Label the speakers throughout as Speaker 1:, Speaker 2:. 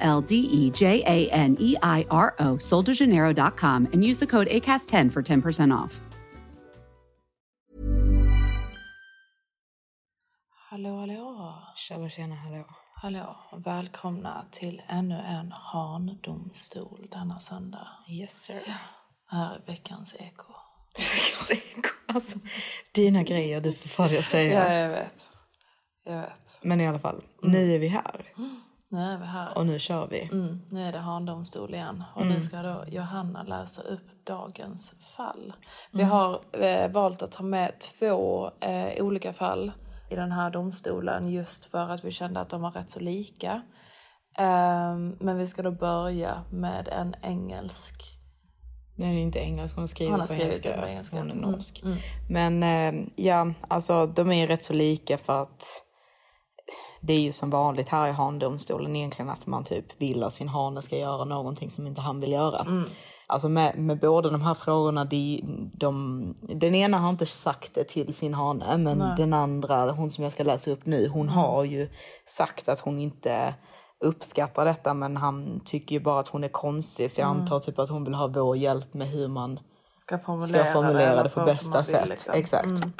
Speaker 1: L D E J A N E I R O, soldejaneiro.com, and use the code ACAST10 for 10% off.
Speaker 2: Hallå, hallå.
Speaker 3: Tjaba tjena, hallå.
Speaker 2: Hallå. Välkomna till ännu en handomstol denna söndag.
Speaker 3: Yes sir.
Speaker 2: Här är veckans eko.
Speaker 3: Veckans eko. Alltså, dina grejer, du får för dig att säga.
Speaker 2: Ja, jag vet. Jag vet.
Speaker 3: Men i alla fall, nu är vi här.
Speaker 2: Nu är vi här.
Speaker 3: Och nu kör vi.
Speaker 2: Mm, nu är det handomstol igen. Och nu ska då Johanna läsa upp dagens fall. Vi har eh, valt att ta med två eh, olika fall i den här domstolen just för att vi kände att de var rätt så lika. Ehm, men vi ska då börja med en engelsk.
Speaker 3: Den är inte engelsk, hon skriver
Speaker 2: Han har
Speaker 3: på
Speaker 2: skrivit
Speaker 3: engelska.
Speaker 2: på engelska.
Speaker 3: Hon är
Speaker 2: Mm,
Speaker 3: norsk.
Speaker 2: mm.
Speaker 3: Men eh, ja, alltså de är rätt så lika för att det är ju som vanligt här i handomstolen egentligen att man typ vill att sin hane ska göra någonting som inte han vill göra.
Speaker 2: Mm.
Speaker 3: Alltså med, med båda de här frågorna, de, de, den ena har inte sagt det till sin hane men den andra, hon som jag ska läsa upp nu, hon har ju sagt att hon inte uppskattar detta men han tycker ju bara att hon är konstig så jag antar typ att hon vill ha vår hjälp med hur man
Speaker 2: Ska formulera,
Speaker 3: ska formulera det på bästa
Speaker 2: vill,
Speaker 3: sätt.
Speaker 2: liksom.
Speaker 3: Exakt.
Speaker 2: Mm.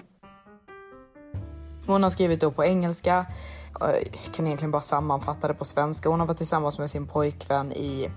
Speaker 3: Hon har skrivit då på engelska. Jag kan egentligen bara sammanfatta det på svenska. Hon har varit tillsammans med sin pojkvän i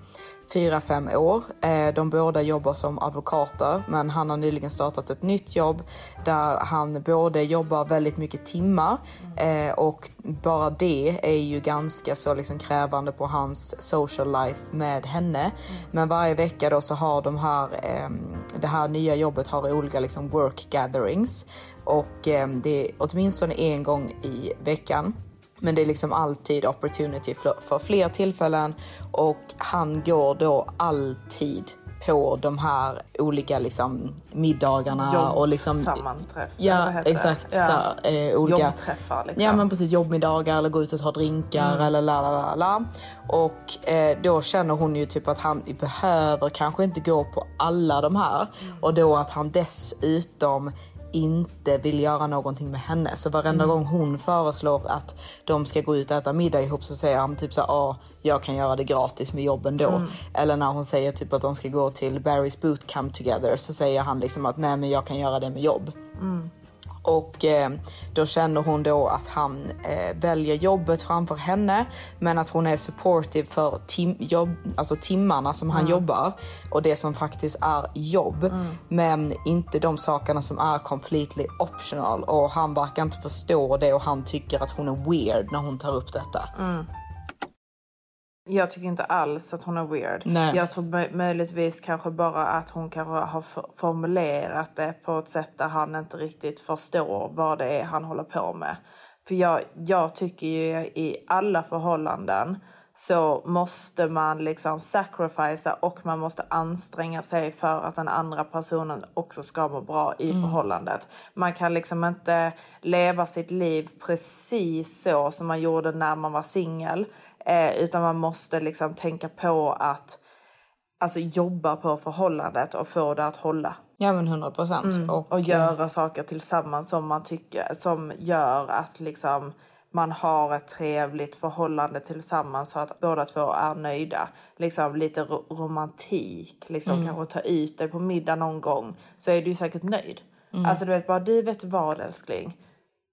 Speaker 3: fyra fem år. Eh, de båda jobbar som advokater men han har nyligen startat ett nytt jobb där han både jobbar väldigt mycket timmar eh, och bara det är ju ganska så liksom krävande på hans social life med henne. Men varje vecka då så har de här, ehm, det här nya jobbet har olika liksom work gatherings och ehm, det är åtminstone en gång i veckan. Men det är liksom alltid opportunity för, för fler tillfällen och han går då alltid på de här olika liksom middagarna och liksom
Speaker 2: Jobbsammanträff. eller
Speaker 3: Ja
Speaker 2: det?
Speaker 3: exakt.
Speaker 2: Ja.
Speaker 3: Så, eh, olika,
Speaker 2: Jobbträffar liksom.
Speaker 3: Ja men precis jobbmiddagar eller gå ut och ta drinkar eller la la la la. Och eh, då känner hon ju typ att han behöver kanske inte gå på alla de här. Och då att han dessutom inte vill göra någonting med henne. Så varenda gång hon föreslår att de ska gå ut och äta middag ihop så säger han typ så här, ah, jag kan göra det gratis med jobben då. Eller när hon säger typ att de ska gå till Barry's bootcamp together så säger han liksom att nej men jag kan göra det med jobb. Och eh, då känner hon då att han eh, väljer jobbet framför henne men att hon är supportive för tim- jobb, alltså timmarna som han jobbar och det som faktiskt är jobb. Men inte de sakerna som är completely optional och han verkar inte förstå det och han tycker att hon är weird när hon tar upp detta.
Speaker 2: Jag tycker inte alls att hon är weird.
Speaker 3: Nej.
Speaker 2: Jag tror mö- möjligtvis kanske bara att hon kanske har formulerat det på ett sätt där han inte riktigt förstår vad det är han håller på med. För jag, jag tycker ju i alla förhållanden så måste man liksom sacrificea och man måste anstränga sig för att den andra personen också ska må bra i förhållandet. Man kan liksom inte leva sitt liv precis så som man gjorde när man var singel Eh, utan man måste liksom tänka på att alltså, jobba på förhållandet och få det att hålla.
Speaker 3: Ja men 100 procent.
Speaker 2: Mm. Och, och göra saker tillsammans som man tycker, som gör att liksom man har ett trevligt förhållande tillsammans så att båda två är nöjda. Liksom lite ro romantik, liksom mm. kanske ta ut dig på middag någon gång så är du säkert nöjd. Mm. Alltså du vet bara, du vet vad älskling.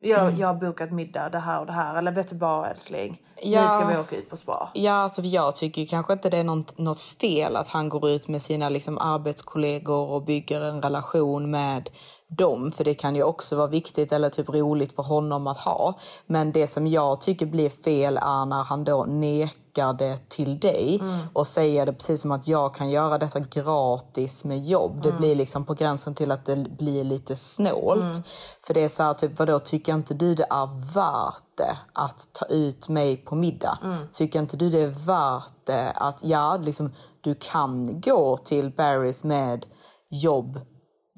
Speaker 2: Jag, mm. jag har bokat middag, det här och det här. Eller vet du vad älskling? Ja, nu ska vi åka ut på spa.
Speaker 3: Ja, alltså jag tycker kanske inte det är något, något fel att han går ut med sina liksom, arbetskollegor och bygger en relation med dem, för det kan ju också vara viktigt eller typ roligt för honom att ha. Men det som jag tycker blir fel är när han då nekar det till dig mm. och säger det precis som att jag kan göra detta gratis med jobb. Mm. Det blir liksom på gränsen till att det blir lite snålt. Mm. För det är så här, typ vadå, tycker inte du det är värt det att ta ut mig på middag? Mm. Tycker inte du det är värt det att, ja, liksom du kan gå till Barrys med jobb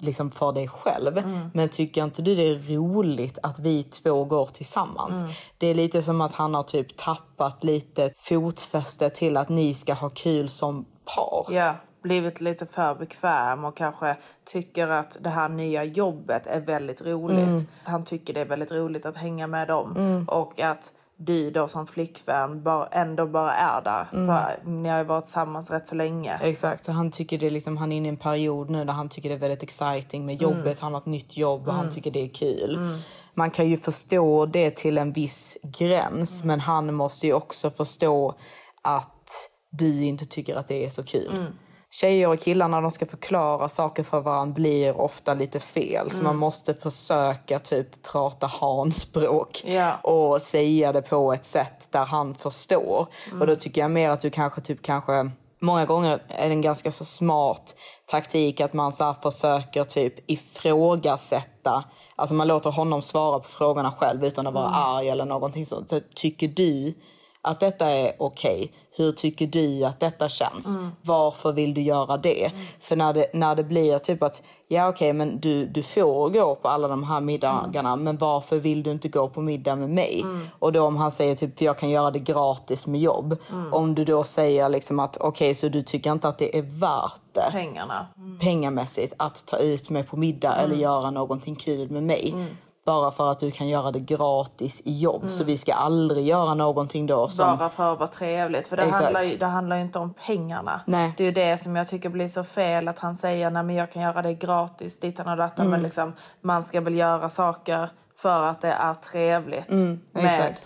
Speaker 3: liksom för dig själv. Mm. Men tycker inte du det är roligt att vi två går tillsammans? Mm. Det är lite som att han har typ tappat lite fotfäste till att ni ska ha kul som par.
Speaker 2: Ja, blivit lite för bekväm och kanske tycker att det här nya jobbet är väldigt roligt. Mm. Han tycker det är väldigt roligt att hänga med dem mm. och att du då som flickvän bara, ändå bara är där. Mm. För ni har ju varit tillsammans rätt så länge.
Speaker 3: Exakt, så han tycker det liksom, han är inne i en period nu där han tycker det är väldigt exciting med jobbet. Mm. Han har ett nytt jobb och mm. han tycker det är kul. Mm. Man kan ju förstå det till en viss gräns mm. men han måste ju också förstå att du inte tycker att det är så kul. Mm tjejer och killar när de ska förklara saker för varandra blir ofta lite fel. Så man mm. måste försöka typ prata hanspråk yeah. och säga det på ett sätt där han förstår. Mm. Och då tycker jag mer att du kanske typ kanske Många gånger är det en ganska så smart taktik att man så försöker typ ifrågasätta Alltså man låter honom svara på frågorna själv utan att vara mm. arg eller någonting sånt. Så tycker du att detta är okej? Okay? Hur tycker du att detta känns? Mm. Varför vill du göra det? Mm. För när det, när det blir typ att, ja okej okay, men du, du får gå på alla de här middagarna mm. men varför vill du inte gå på middag med mig? Mm. Och då om han säger typ, för jag kan göra det gratis med jobb. Mm. Om du då säger liksom att okej okay, så du tycker inte att det är värt det.
Speaker 2: Pengarna.
Speaker 3: Mm. Pengamässigt att ta ut mig på middag eller göra någonting kul med mig bara för att du kan göra det gratis i jobb. Mm. Så vi ska aldrig göra någonting då som...
Speaker 2: Bara för att vara trevligt. För det, handlar ju, det handlar ju inte om pengarna. Nej. Det är ju det som jag tycker blir så fel. Att han säger nej men jag kan göra det gratis ditan och datan. Mm. Men liksom, man ska väl göra saker för att det är trevligt mm, med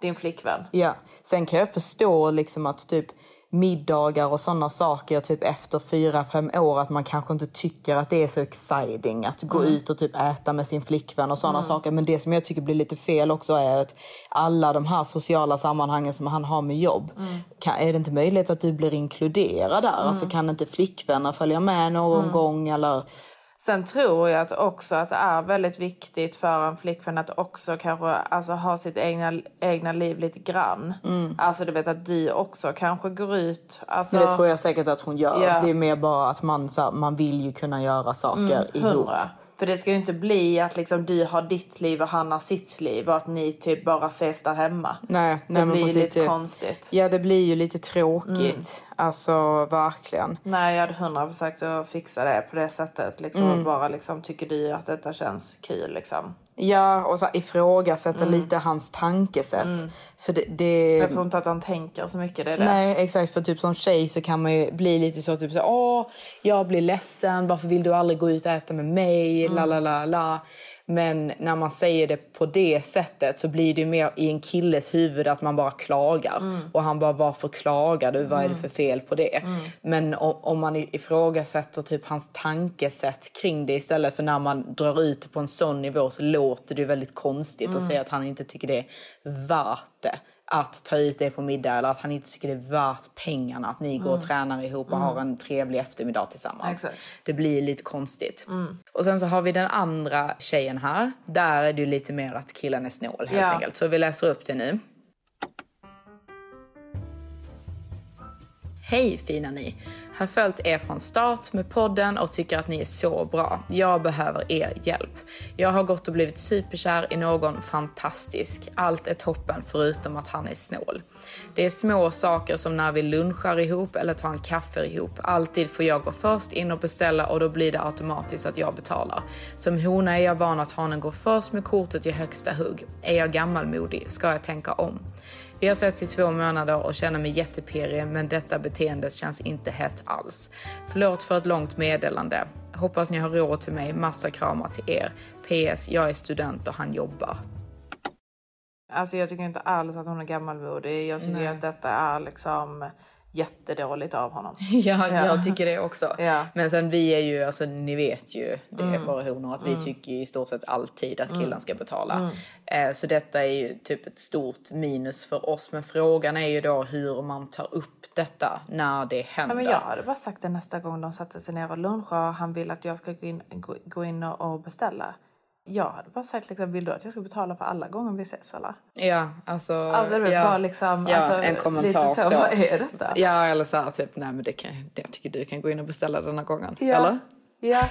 Speaker 2: din flickvän.
Speaker 3: Ja. Sen kan jag förstå liksom att typ middagar och sådana saker typ efter fyra fem år att man kanske inte tycker att det är så exciting att gå mm. ut och typ äta med sin flickvän och sådana mm. saker. Men det som jag tycker blir lite fel också är att alla de här sociala sammanhangen som han har med jobb, mm. kan, är det inte möjligt att du blir inkluderad där? Alltså mm. kan inte flickvänner följa med någon mm. gång eller
Speaker 2: Sen tror jag att också att det är väldigt viktigt för en flickvän att också kanske alltså, ha sitt egna, egna liv lite grann. Mm. Alltså du vet att du också kanske går ut. Alltså...
Speaker 3: Men det tror jag säkert att hon gör. Yeah. Det är mer bara att man, så, man vill ju kunna göra saker mm, ihop.
Speaker 2: För det ska ju inte bli att liksom du har ditt liv och han har sitt liv och att ni typ bara ses där hemma.
Speaker 3: Nej,
Speaker 2: nej
Speaker 3: det
Speaker 2: blir
Speaker 3: precis,
Speaker 2: lite det, konstigt.
Speaker 3: Ja, det blir ju lite tråkigt. Alltså verkligen.
Speaker 2: Nej, jag hade hundra försökt att fixa det på det sättet. Liksom, mm. bara liksom, tycker du att detta känns kul liksom?
Speaker 3: Ja, och så ifrågasätta mm. lite hans tankesätt. Mm. För det, det...
Speaker 2: Jag tror inte att han tänker så mycket. Det, det
Speaker 3: Nej, exakt. För typ som tjej så kan man ju bli lite så typ så åh, jag blir ledsen. Varför vill du aldrig gå ut och äta med mig? Mm. La, la, la, la. Men när man säger det på det sättet så blir det mer i en killes huvud att man bara klagar. Mm. Och han bara, varför klagar du? Vad är det mm. för fel på det? Mm. Men om, man ifrågasätter typ hans tankesätt kring det istället för när man drar ut på en sån nivå så låter det väldigt konstigt mm. att säga att han inte tycker det är värt det att ta ut det på middag eller att han inte tycker det är värt pengarna att ni går och mm. tränar ihop och mm. har en trevlig eftermiddag tillsammans.
Speaker 2: Exakt.
Speaker 3: Det blir lite konstigt. Mm. Och sen så har vi den andra tjejen här. Där är det ju lite mer att killen är snål helt ja. enkelt. Så vi läser upp det nu. Hej fina ni! Har följt er från start med podden och tycker att ni är så bra. Jag behöver er hjälp. Jag har gått och blivit superkär i någon fantastisk. Allt är toppen förutom att han är snål. Det är små saker som när vi lunchar ihop eller tar en kaffe ihop. Alltid får jag gå först in och beställa och då blir det automatiskt att jag betalar. Som hona är jag van att hanen går först med kortet i högsta hugg. Är jag gammalmodig ska jag tänka om. Vi har setts i två månader och känner mig jättepirrig men detta beteendet känns inte hett alls. Förlåt för ett långt meddelande. Hoppas ni har råd till mig. Massa kramar till er. PS. Jag är student och han jobbar.
Speaker 2: Alltså jag tycker inte alls att hon är gammalmodig. Jag tycker
Speaker 3: Nej.
Speaker 2: att detta är liksom jättedåligt av honom.
Speaker 3: Ja, jag tycker det också.
Speaker 2: Ja.
Speaker 3: Men sen vi är ju, alltså ni vet ju det är våra honor att vi tycker i stort sett alltid att killen ska betala. Eh, så detta är ju typ ett stort minus för oss. Men frågan är ju då hur man tar upp detta när det händer.
Speaker 2: Nej, men jag hade bara sagt det nästa gång de satte sig ner och lunchade och han vill att jag ska gå in, gå, in och beställa. Jag hade bara sagt liksom, vill du att jag ska betala för alla gånger vi ses eller?
Speaker 3: Ja, alltså.
Speaker 2: Alltså det är
Speaker 3: ja.
Speaker 2: bara liksom,
Speaker 3: Ja,
Speaker 2: alltså,
Speaker 3: en kommentar
Speaker 2: så,
Speaker 3: så.
Speaker 2: vad är detta?
Speaker 3: Ja, eller så här typ, nej men det kan, jag tycker du kan gå in och beställa denna gången.
Speaker 2: Ja.
Speaker 3: Eller?
Speaker 2: Ja.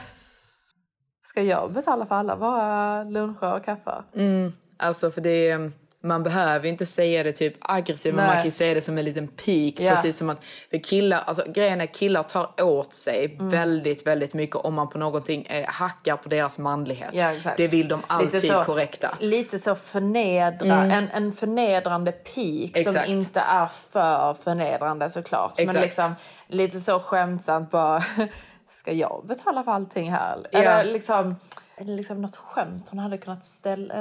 Speaker 2: Ska jag betala för alla våra luncher och kaffe?
Speaker 3: Mm, alltså för det är, man behöver inte säga det typ aggressivt men man kan ju säga det som en liten pik.
Speaker 2: Ja.
Speaker 3: Precis som att för killar, alltså grejen är killar tar åt sig
Speaker 2: Mm.
Speaker 3: väldigt, väldigt mycket om man på någonting eh, hackar på deras manlighet.
Speaker 2: Ja, exakt.
Speaker 3: Det vill de alltid
Speaker 2: Lite så-
Speaker 3: korrekta.
Speaker 2: Lite så förnedra, en, en förnedrande pik som
Speaker 3: Exakt.
Speaker 2: inte är för förnedrande såklart. Men
Speaker 3: Exakt.
Speaker 2: liksom lite så skämtsamt bara, ska jag betala för allting här?
Speaker 3: Ja.
Speaker 2: Eller liksom, liksom något skämt hon hade kunnat ställa,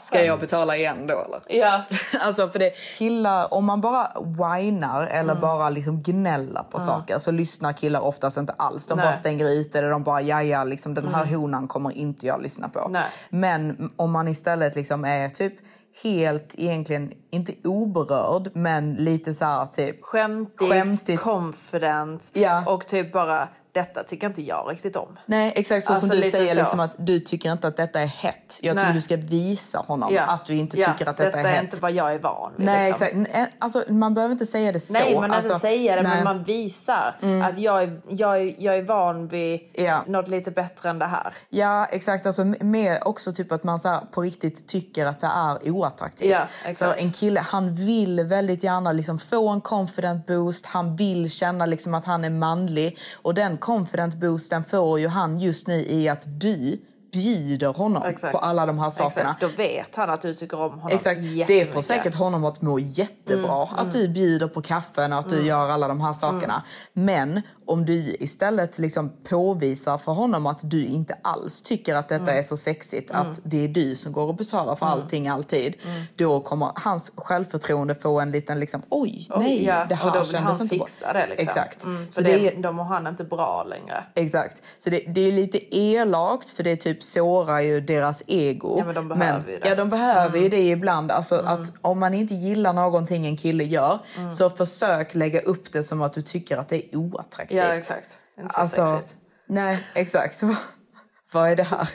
Speaker 3: Ska jag betala igen då eller?
Speaker 2: Ja.
Speaker 3: alltså för det, killar, om man bara whinar eller
Speaker 2: Mm.
Speaker 3: bara liksom gnäller på saker så lyssnar killar oftast inte alls. De
Speaker 2: Nej.
Speaker 3: bara stänger ut det. De bara jaja, liksom, den här honan kommer inte jag lyssna på.
Speaker 2: Nej.
Speaker 3: Men om man istället liksom är typ helt egentligen, inte oberörd men lite så här typ
Speaker 2: Skämtigt,
Speaker 3: Skämtigt.
Speaker 2: confident
Speaker 3: Ja.
Speaker 2: och typ bara, detta tycker inte jag riktigt om.
Speaker 3: Nej exakt så
Speaker 2: Alltså,
Speaker 3: som du säger
Speaker 2: så.
Speaker 3: liksom att du tycker inte att detta är hett. Jag tycker
Speaker 2: Nej.
Speaker 3: du ska visa honom
Speaker 2: Ja.
Speaker 3: att du inte
Speaker 2: Ja,
Speaker 3: tycker att detta, är hett.
Speaker 2: inte vad jag är van vid.
Speaker 3: Nej
Speaker 2: liksom.
Speaker 3: exakt, alltså, man behöver inte säga det så.
Speaker 2: Nej, man
Speaker 3: alltså,
Speaker 2: inte säga det,
Speaker 3: nej.
Speaker 2: men man visar att jag är, jag, är, jag är van vid
Speaker 3: Ja.
Speaker 2: något lite bättre än det här.
Speaker 3: Ja exakt, alltså mer också typ att man så här, på riktigt tycker att det är oattraktivt.
Speaker 2: Ja, exakt.
Speaker 3: För en kille, han vill väldigt gärna liksom få en confident boost, han vill känna liksom att han är manlig. Och den confident boosten får ju han just nu i att du bjuder honom
Speaker 2: Exakt.
Speaker 3: på alla de här sakerna.
Speaker 2: Exakt, då vet han att du tycker om honom
Speaker 3: Exakt, det får säkert honom att må jättebra.
Speaker 2: Mm,
Speaker 3: att du bjuder på kaffen och att du gör alla de här sakerna. Men om du istället liksom påvisar för honom att du inte alls tycker att detta
Speaker 2: Mm.
Speaker 3: är så sexigt. Att det är du som går och betalar för allting alltid.
Speaker 2: Mm.
Speaker 3: Då kommer hans självförtroende få en liten liksom oj, nej,
Speaker 2: ja,
Speaker 3: det här
Speaker 2: och då vill han
Speaker 3: inte bra.
Speaker 2: fixa det. Liksom.
Speaker 3: Exakt.
Speaker 2: Mm,
Speaker 3: Så det
Speaker 2: det,
Speaker 3: är-
Speaker 2: då mår han inte bra längre.
Speaker 3: Exakt. Så det, det är lite elakt för det typ sårar ju deras ego.
Speaker 2: Ja, men de behöver ju det.
Speaker 3: Ja, de behöver
Speaker 2: Mm.
Speaker 3: ju det ibland. Alltså att om man inte gillar någonting en kille gör
Speaker 2: Mm.
Speaker 3: så försök lägga upp det som att du tycker att det är oattraktivt.
Speaker 2: Ja, exakt. Inte så
Speaker 3: Alltså,
Speaker 2: sexigt.
Speaker 3: nej, exakt. Vad- är det här?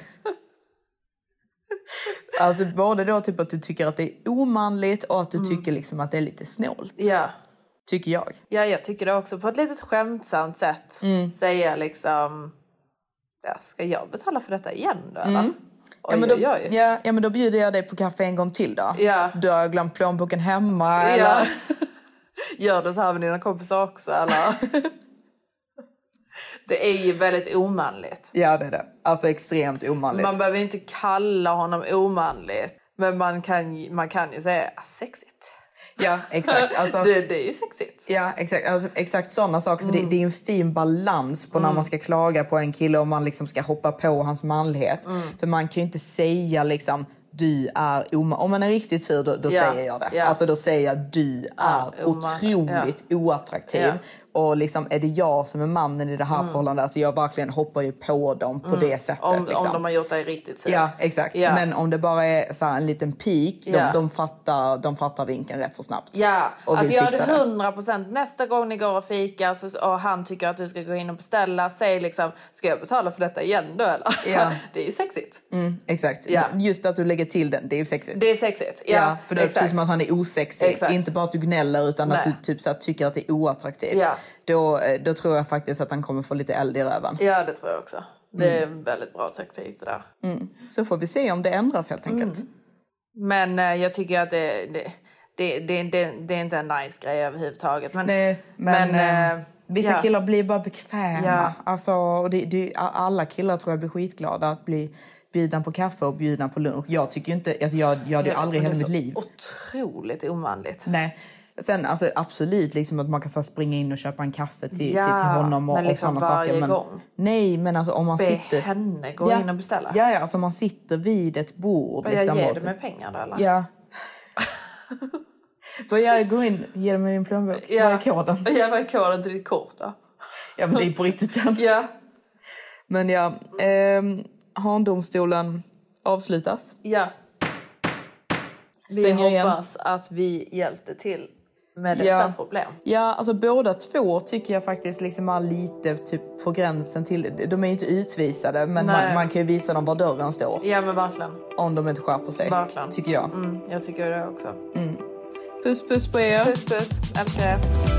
Speaker 3: Alltså både då typ att du tycker att det är omanligt och att du tycker liksom att det är lite snålt.
Speaker 2: Mm. Ja.
Speaker 3: Tycker jag.
Speaker 2: ja, jag tycker det också. På ett litet skämtsamt sätt.
Speaker 3: Mm.
Speaker 2: Säga liksom... Ska jag betala för detta igen då? Eller? Oj,
Speaker 3: Mm. Ja men, då,
Speaker 2: oj, oj.
Speaker 3: Ja, ja men då bjuder jag dig på kaffe en gång till då.
Speaker 2: Ja.
Speaker 3: Du har glömt plånboken hemma eller?
Speaker 2: Ja. Gör du så här med dina kompisar också eller? det är ju väldigt omanligt.
Speaker 3: Ja det är det. Alltså extremt omanligt.
Speaker 2: Man behöver inte kalla honom omanligt. Men man kan, man kan ju säga ah, sexigt.
Speaker 3: Ja exakt. Alltså,
Speaker 2: Det, det är sexigt.
Speaker 3: Ja exakt, alltså, exakt sådana saker. För det, det är en fin balans på när man ska klaga på en kille och man liksom ska hoppa på hans manlighet. För man kan ju inte säga liksom du är oma- Om man är riktigt sur då, då
Speaker 2: Ja,
Speaker 3: säger jag det.
Speaker 2: ja.
Speaker 3: Alltså då säger jag du är
Speaker 2: oma-
Speaker 3: otroligt oattraktiv. Och liksom är det jag som är mannen i det här förhållandet, alltså jag verkligen hoppar ju på dem på det sättet.
Speaker 2: Om,
Speaker 3: liksom.
Speaker 2: om de har gjort dig riktigt sur.
Speaker 3: Ja, exakt.
Speaker 2: Ja.
Speaker 3: Men om det bara är så en liten pik, de,
Speaker 2: Ja.
Speaker 3: de, fattar, de fattar vinkeln rätt så snabbt.
Speaker 2: Ja,
Speaker 3: Och
Speaker 2: alltså jag
Speaker 3: det.
Speaker 2: 100 procent nästa gång ni går och fikar så, och han tycker att du ska gå in och beställa, säg liksom, ska jag betala för detta igen då eller?
Speaker 3: Ja.
Speaker 2: det är sexigt.
Speaker 3: Mm, exakt. Just att du lägger till den, det är ju sexigt.
Speaker 2: Det är sexigt. Ja,
Speaker 3: för det är
Speaker 2: exakt.
Speaker 3: precis som att han är osexig.
Speaker 2: Exakt.
Speaker 3: Inte bara att du gnäller utan att
Speaker 2: Nej.
Speaker 3: du typ så här, tycker att det är oattraktivt.
Speaker 2: Ja.
Speaker 3: Då, eh, då tror jag faktiskt att han kommer få lite eld i röven.
Speaker 2: Ja, det tror jag också. Det är
Speaker 3: Mm.
Speaker 2: en väldigt bra taktik det där.
Speaker 3: Så får vi se om det ändras helt enkelt.
Speaker 2: Mm. Men eh, jag tycker att det, det, det, det, det, är inte en nice grej överhuvudtaget. Men,
Speaker 3: Nej, men,
Speaker 2: Men,
Speaker 3: eh, vissa
Speaker 2: ja.
Speaker 3: killar blir bara bekväma.
Speaker 2: Ja.
Speaker 3: Alltså, och det, det, alla killar tror jag blir skitglada att bli bjudna på kaffe och bjudna på lunch. Jag tycker inte, alltså jag, jag hade ju aldrig i hela mitt liv.
Speaker 2: otroligt omanligt.
Speaker 3: Nej. Sen alltså, absolut liksom att man kan så springa in och köpa en kaffe till,
Speaker 2: Ja,
Speaker 3: till, till honom och,
Speaker 2: men
Speaker 3: och
Speaker 2: liksom
Speaker 3: sådana
Speaker 2: varje
Speaker 3: saker. Men,
Speaker 2: gång.
Speaker 3: Nej, men alltså om man
Speaker 2: Be
Speaker 3: sitter...
Speaker 2: henne gå
Speaker 3: ja,
Speaker 2: in och beställa.
Speaker 3: Ja, ja, alltså man sitter vid ett bord.
Speaker 2: Jag
Speaker 3: liksom,
Speaker 2: ger
Speaker 3: och
Speaker 2: du
Speaker 3: typ-
Speaker 2: med pengar då eller?
Speaker 3: Ja. Vad jag går in, ger mig din plånbok.
Speaker 2: Ja.
Speaker 3: Vad är koden?
Speaker 2: Ja, vad är koden till ditt kort då?
Speaker 3: Ja, men det är på riktigt den.
Speaker 2: Ja,
Speaker 3: Men ja, ehm, Handomstolen avslutas.
Speaker 2: ja. Vi
Speaker 3: Stänger igen.
Speaker 2: hoppas att vi hjälpte till med dessa
Speaker 3: Ja.
Speaker 2: problem.
Speaker 3: Ja, alltså båda två tycker jag faktiskt liksom är lite typ på gränsen till... De är inte utvisade, men man, man kan ju visa dem var dörren står.
Speaker 2: Ja, men verkligen.
Speaker 3: Om de inte skärper sig.
Speaker 2: Verkligen.
Speaker 3: Tycker jag.
Speaker 2: Mm, jag tycker det också.
Speaker 3: Puss puss på er.
Speaker 2: Puss, puss. Älskar er.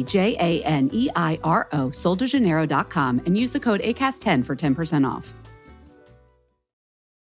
Speaker 1: J A N E I R O, soldejaneiro.com, and use the code ACAST10 for 10% off.